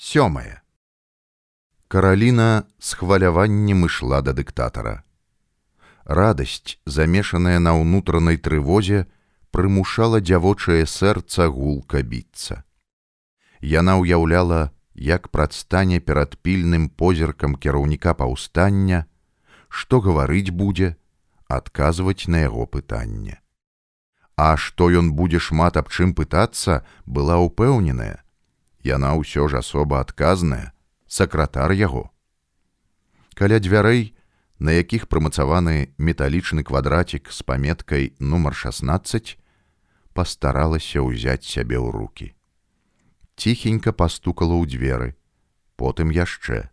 сёмае Караліна з хваляваннем ішла да дыктатара. Радасць, замешаная на ўнутранай трывозе, прымушала дзявочае сэрца гулка біцца. Яна ўяўляла, як прадстане перад пільным позіркам кіраўніка паўстання, што гаварыць будзе, адказваць на яго пытанне. А што ён будзе шмат аб чым пытацца, была ўпэўненая. Яна ўсё ж асоба адказная, сакратар яго. Каля дзвярэй, на якіх прымацаваны металічны квадрацік з паметкай нумар 16, пастаралася ўзяць сябе ў руки. Ціхенька пастукала ў дзверы, потым яшчэ,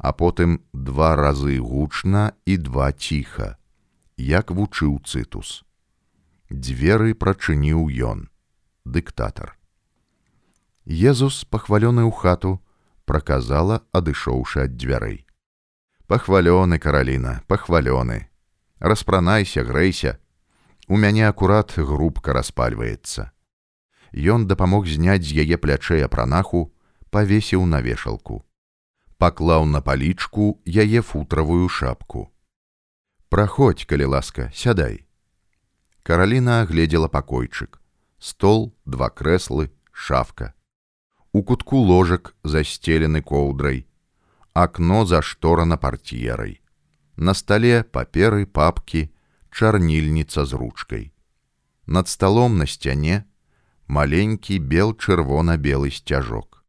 а потым два разы гучна і два ціха, як вучыў цытус. Дзверы прачыніў ён, дыктатар. Езус, пахвалёны ў хату, праказала, адышоўшы ад дзвярэй. Пахвалёны караліна, пахвалёны. Распранайся, грэйся. У мяне акурат грубка распальваецца. Ён дапамог зняць з яе плячэй апранаху, павесіў на вешалку. Паклаў на палічку яе футравую шапку. Праходь, калі ласка, сядай. Караліна агледзела пакойчык. Стол, два крэслы, шафка у кутку ложак застелены коўдрай, акно зашторана парт'ерай. На стале паперы папкі, чарнільніца з ручкай. Над сталом на сцяне маленькі бел чырвона-белы сцяжок.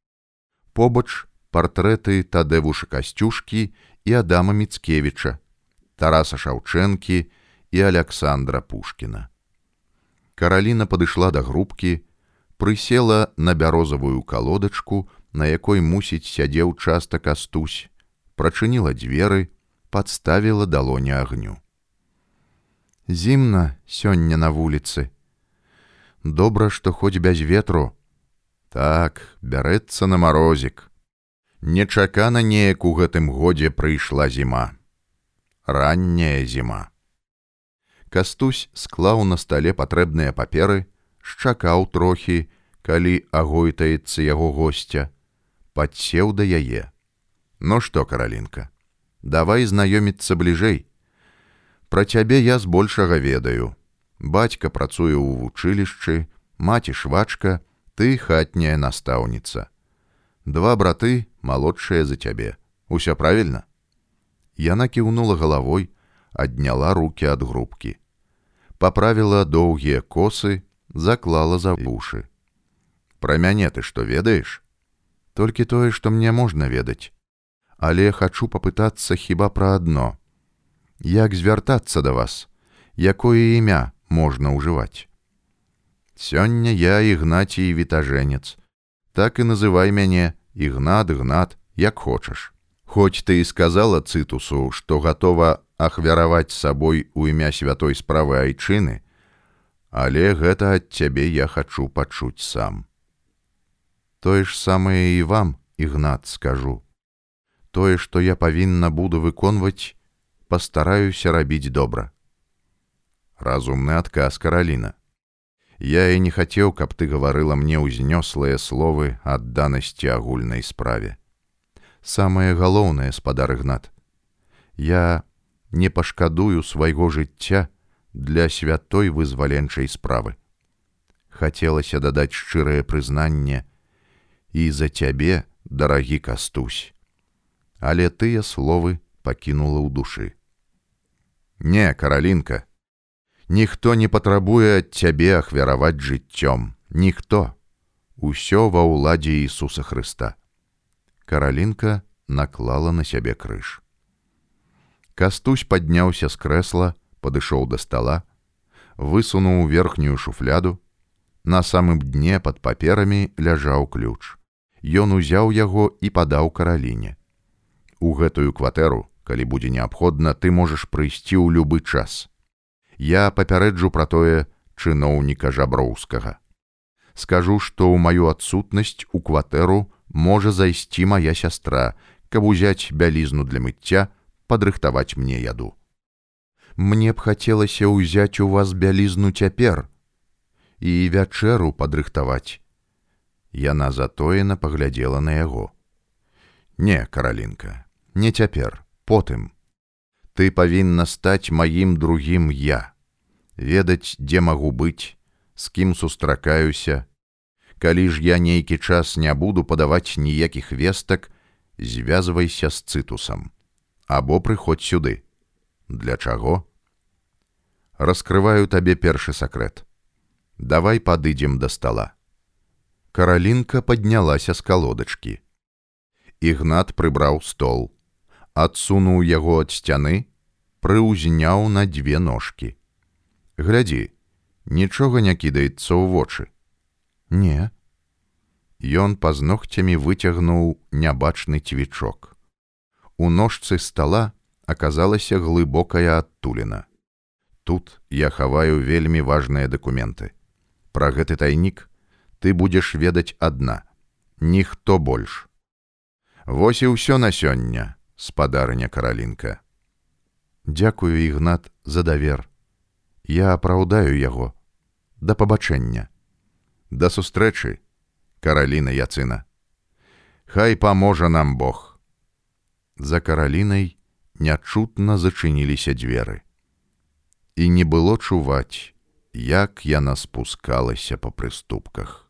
Побач партрэты тадэвуша касцюшкі і Адама Мцкевіча, Тараса Шаўчэнкі і Александра Пушкіна. Караліна падышла да грубкі, прысела на бярозавую калодачку, на якой мусіць сядзеў часта кастусь, прачыніла дзверы, падставіла далоня агню. Зімна сёння на вуліцы. Добра, што хоць без ветру. Так, бярэцца на марозік. Нечакана неяк у гэтым годзе прыйшла зіма. Ранняя зіма. Кастусь склаў на стале патрэбныя паперы, шчакаў трохі, калі агойтаецца яго госця, падсеў да яе. Ну што, каралінка, давай знаёміцца бліжэй. Пра цябе я збольшага ведаю. Бацька працуе ў вучылішчы, маці швачка, ты хатняя настаўніца. Два браты малодшыя за цябе. Усё правільна. Яна кіўнула галавой, адняла руки ад грубкі. Паправіла доўгія косы, заклала за вушы. Пра мяне ты што ведаеш? Толькі тое, што мне можна ведаць. Але хачу папытацца хіба пра адно. Як звяртацца да вас, якое імя можна ўжываць? Сёння я ігнацій вітажэнец. Так і называй мяне ігнат гнат, як хочаш. Хоць ты і сказала цытусу, што гатова ахвяраваць сабой у імя святой справы айчыны, але гэта ад цябе я хачу пачуць сам. Тое ж самае і вам, ігнат скажу. Тое, што я павінна буду выконваць, пастараюся рабіць добра. Разумны адказ караліна. Я і не хацеў, каб ты гаварыла мне ўзнёслыя словы адданасці агульнай справе. Самае галоўнае спадар ігнат. Я не пашкадую свайго жыцця, для святой вызваленчай справы. Хацелася дадаць шчырае прызнанне і за цябе, дарагі кастусь. Але тыя словы пакінула ў душы. Не, каралінка, ніхто не патрабуе ад цябе ахвяраваць жыццём, ніхто. Усё ва ўладзе Ісуса Хрыста. Каралінка наклала на сябе крыж. Кастусь падняўся з крэсла, падышоў да стола, высунуў верхнюю шуфляду. На самым дне пад паперамі ляжаў ключ. Ён узяў яго і падаў караліне. У гэтую кватэру, калі будзе неабходна, ты можаш прыйсці ў любы час. Я папярэджу пра тое чыноўніка жаброўскага. Скажу, што ў маю адсутнасць у кватэру можа зайсці моя сястра, каб узяць бялізну для мыцця, падрыхтаваць мне яду мне б хацелася ўзяць у вас бялізну цяпер і вячэру падрыхтаваць. Яна затоена паглядзела на яго. Не, каралінка, не цяпер, потым. Ты павінна стаць маім другім я, ведаць, дзе магу быць, з кім сустракаюся. Калі ж я нейкі час не буду падаваць ніякіх вестак, звязвайся з цытусам. Або прыходзь сюды. Для чаго? Раскрываю табе першы сакрэт. Давай падыдзем да стала. Каралінка паднялася з калодачкі. Ігнат прыбраў стол, адсунуў яго ад сцяны, прыўзняў на дзве ножкі. Глядзі, нічога не кідаецца ў вочы. Не. Ён пазногцямі выцягнуў нябачны цвічок. У ножцы стала аказалася глыбокая адтулена. Тут я хаваю вельмі важныя дакументы. Пра гэты тайнік ты будзеш ведаць адна, ніхто больш. Вось і ўсё на сёння, спадарня каралінка. Дякую, ігнат за давер. Я апраўдаю яго да пабачэння. Да сустрэчы, караліна яцына. Хай паможа нам Бог. За каралінай нячутна зачыніліся дзверы. І не было чуваць, як яна спускалася па прыступках.